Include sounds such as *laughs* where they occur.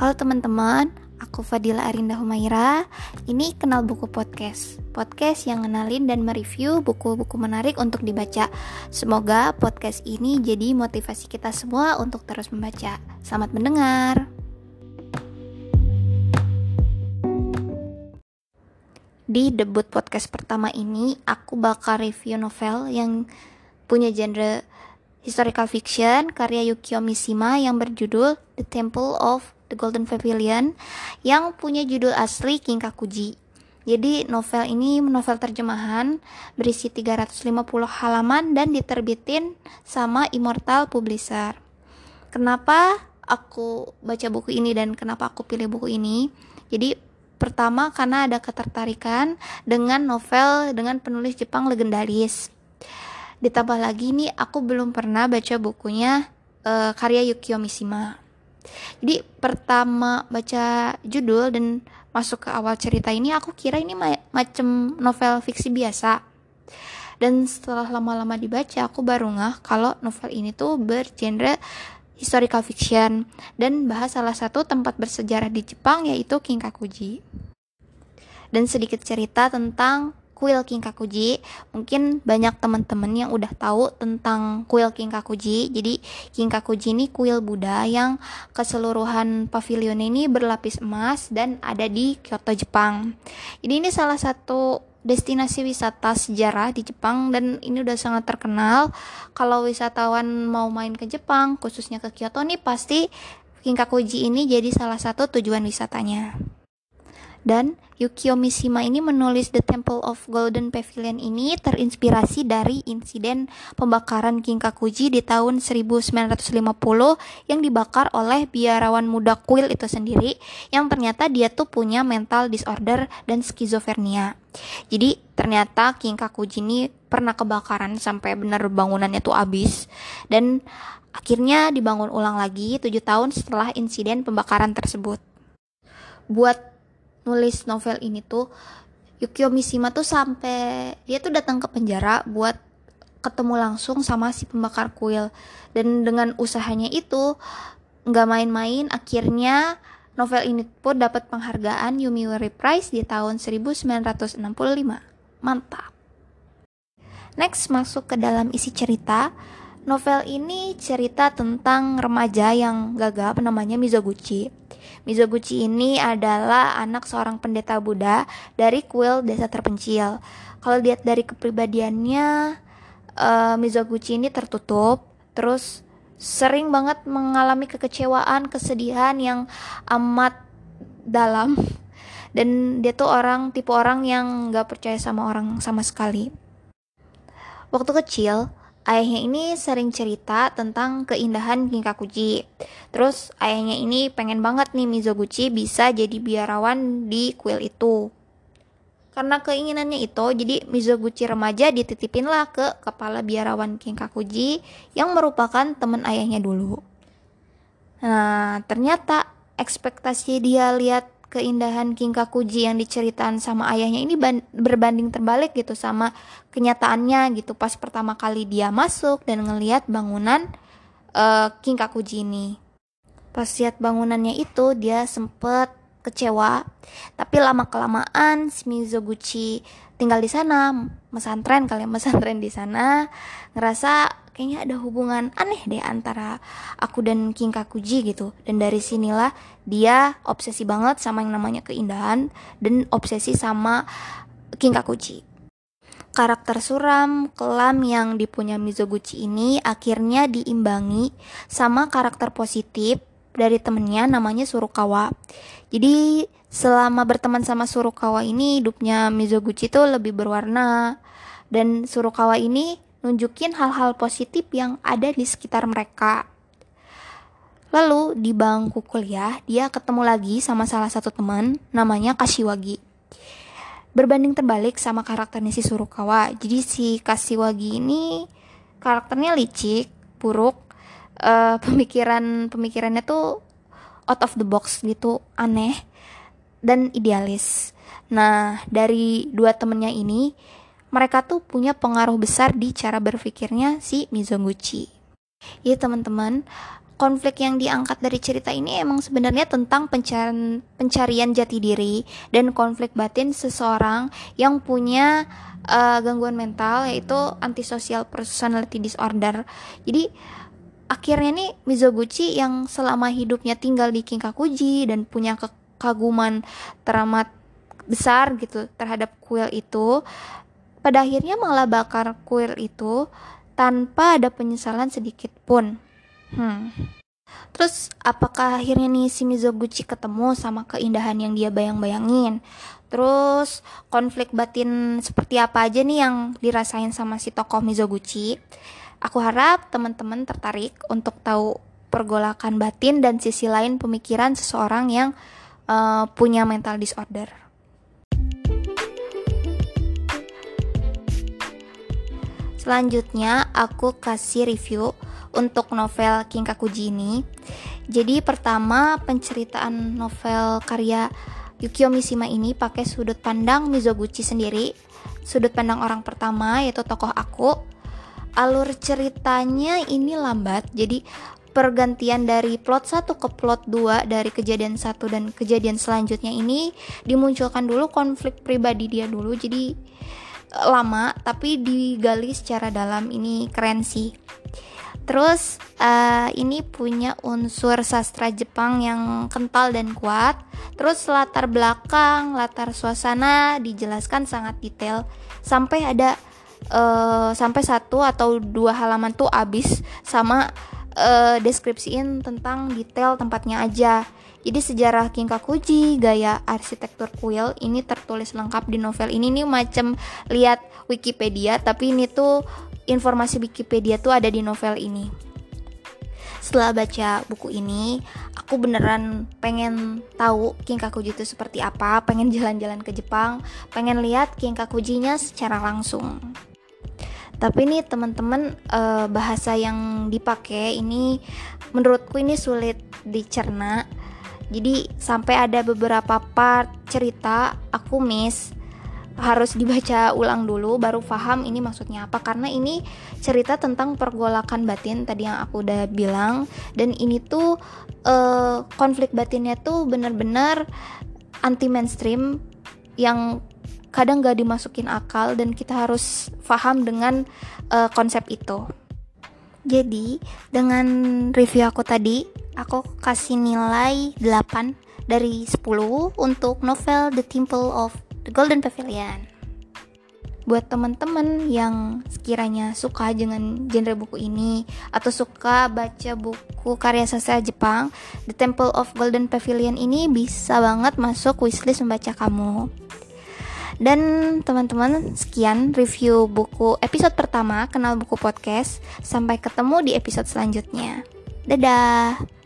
Halo teman-teman, aku Fadila Arinda Humaira. Ini Kenal Buku Podcast. Podcast yang ngenalin dan mereview buku-buku menarik untuk dibaca. Semoga podcast ini jadi motivasi kita semua untuk terus membaca. Selamat mendengar. Di debut podcast pertama ini, aku bakal review novel yang punya genre historical fiction karya Yukio Mishima yang berjudul The Temple of The Golden Pavilion yang punya judul asli Kinkakuji. Jadi novel ini novel terjemahan berisi 350 halaman dan diterbitin sama Immortal Publisher. Kenapa aku baca buku ini dan kenapa aku pilih buku ini? Jadi pertama karena ada ketertarikan dengan novel dengan penulis Jepang legendaris. Ditambah lagi nih aku belum pernah baca bukunya uh, karya Yukio Mishima. Jadi pertama baca judul dan masuk ke awal cerita ini aku kira ini ma macam novel fiksi biasa. Dan setelah lama-lama dibaca aku baru ngeh kalau novel ini tuh bergenre historical fiction dan bahas salah satu tempat bersejarah di Jepang yaitu Kinkakuji. Dan sedikit cerita tentang kuil Kinkakuji. Mungkin banyak teman-teman yang udah tahu tentang kuil Kinkakuji. Jadi Kinkakuji ini kuil Buddha yang keseluruhan pavilion ini berlapis emas dan ada di Kyoto, Jepang. Jadi ini salah satu destinasi wisata sejarah di Jepang dan ini udah sangat terkenal. Kalau wisatawan mau main ke Jepang, khususnya ke Kyoto nih pasti Kinkakuji ini jadi salah satu tujuan wisatanya. Dan Yukio Mishima ini menulis The Temple of Golden Pavilion ini terinspirasi dari insiden pembakaran Kinkakuji di tahun 1950 yang dibakar oleh biarawan muda kuil itu sendiri yang ternyata dia tuh punya mental disorder dan skizofrenia. Jadi ternyata Kinkakuji ini pernah kebakaran sampai benar bangunannya tuh habis dan akhirnya dibangun ulang lagi 7 tahun setelah insiden pembakaran tersebut. Buat nulis novel ini tuh Yukio Mishima tuh sampai dia tuh datang ke penjara buat ketemu langsung sama si pembakar kuil. Dan dengan usahanya itu nggak main-main akhirnya novel ini pun dapat penghargaan Yomiuri Prize di tahun 1965 mantap. Next masuk ke dalam isi cerita Novel ini cerita tentang remaja yang gagap namanya Mizoguchi. Mizoguchi ini adalah anak seorang pendeta Buddha dari kuil desa terpencil. Kalau lihat dari kepribadiannya, uh, Mizoguchi ini tertutup, terus sering banget mengalami kekecewaan, kesedihan yang amat dalam. *laughs* Dan dia tuh orang tipe orang yang gak percaya sama orang sama sekali. Waktu kecil, ayahnya ini sering cerita tentang keindahan Kinkakuji. Terus ayahnya ini pengen banget nih Mizoguchi bisa jadi biarawan di kuil itu. Karena keinginannya itu, jadi Mizoguchi remaja dititipinlah ke kepala biarawan Kinkakuji yang merupakan teman ayahnya dulu. Nah, ternyata ekspektasi dia lihat keindahan Kinkakuji yang diceritain sama ayahnya ini berbanding terbalik gitu sama kenyataannya gitu pas pertama kali dia masuk dan ngelihat bangunan uh, Kinkakuji ini. Pas lihat bangunannya itu dia sempet kecewa, tapi lama kelamaan si Mizoguchi tinggal di sana, mesantren kali ya, mesantren di sana, ngerasa kayaknya ada hubungan aneh deh antara aku dan King Kakuji gitu. Dan dari sinilah dia obsesi banget sama yang namanya keindahan dan obsesi sama King Kakuji. Karakter suram, kelam yang dipunya Mizoguchi ini akhirnya diimbangi sama karakter positif dari temennya namanya Surukawa. Jadi selama berteman sama Surukawa ini hidupnya Mizoguchi tuh lebih berwarna dan Surukawa ini nunjukin hal-hal positif yang ada di sekitar mereka. Lalu di bangku kuliah, dia ketemu lagi sama salah satu teman namanya Kashiwagi. Berbanding terbalik sama karakternya si Surukawa. Jadi si Kashiwagi ini karakternya licik, buruk, uh, pemikiran pemikirannya tuh out of the box gitu, aneh dan idealis. Nah, dari dua temennya ini, mereka tuh punya pengaruh besar di cara berpikirnya si Mizoguchi. Ya teman-teman, konflik yang diangkat dari cerita ini emang sebenarnya tentang pencarian pencarian jati diri dan konflik batin seseorang yang punya uh, gangguan mental yaitu antisocial personality disorder. Jadi akhirnya nih Mizoguchi yang selama hidupnya tinggal di Kinkakuji dan punya kekaguman teramat besar gitu terhadap kuil itu pada akhirnya malah bakar kuil itu tanpa ada penyesalan sedikit pun. Hmm. Terus apakah akhirnya nih si Mizoguchi ketemu sama keindahan yang dia bayang-bayangin? Terus konflik batin seperti apa aja nih yang dirasain sama si tokoh Mizoguchi? Aku harap teman-teman tertarik untuk tahu pergolakan batin dan sisi lain pemikiran seseorang yang uh, punya mental disorder. Selanjutnya aku kasih review untuk novel Kinkakuji ini. Jadi pertama penceritaan novel karya Yukio Mishima ini pakai sudut pandang Mizoguchi sendiri, sudut pandang orang pertama yaitu tokoh aku. Alur ceritanya ini lambat, jadi pergantian dari plot 1 ke plot 2 dari kejadian satu dan kejadian selanjutnya ini dimunculkan dulu konflik pribadi dia dulu. Jadi lama tapi digali secara dalam. Ini keren sih. Terus uh, ini punya unsur sastra Jepang yang kental dan kuat. Terus latar belakang, latar suasana dijelaskan sangat detail. Sampai ada uh, sampai satu atau dua halaman tuh abis sama uh, deskripsiin tentang detail tempatnya aja. Jadi sejarah Kinkakuji, gaya arsitektur kuil ini tertulis lengkap di novel ini nih macam lihat Wikipedia tapi ini tuh informasi Wikipedia tuh ada di novel ini. Setelah baca buku ini, aku beneran pengen tahu Kinkakuji itu seperti apa, pengen jalan-jalan ke Jepang, pengen lihat Kinkakujinya secara langsung. Tapi nih teman-teman eh, bahasa yang dipakai ini menurutku ini sulit dicerna. Jadi sampai ada beberapa part cerita aku miss. Harus dibaca ulang dulu baru paham ini maksudnya apa. Karena ini cerita tentang pergolakan batin tadi yang aku udah bilang. Dan ini tuh uh, konflik batinnya tuh bener-bener anti mainstream yang kadang gak dimasukin akal dan kita harus paham dengan uh, konsep itu jadi dengan review aku tadi aku kasih nilai 8 dari 10 untuk novel The Temple of The Golden Pavilion. Buat teman-teman yang sekiranya suka dengan genre buku ini atau suka baca buku karya sastra Jepang, The Temple of Golden Pavilion ini bisa banget masuk wishlist membaca kamu. Dan teman-teman, sekian review buku episode pertama Kenal Buku Podcast. Sampai ketemu di episode selanjutnya. Dadah.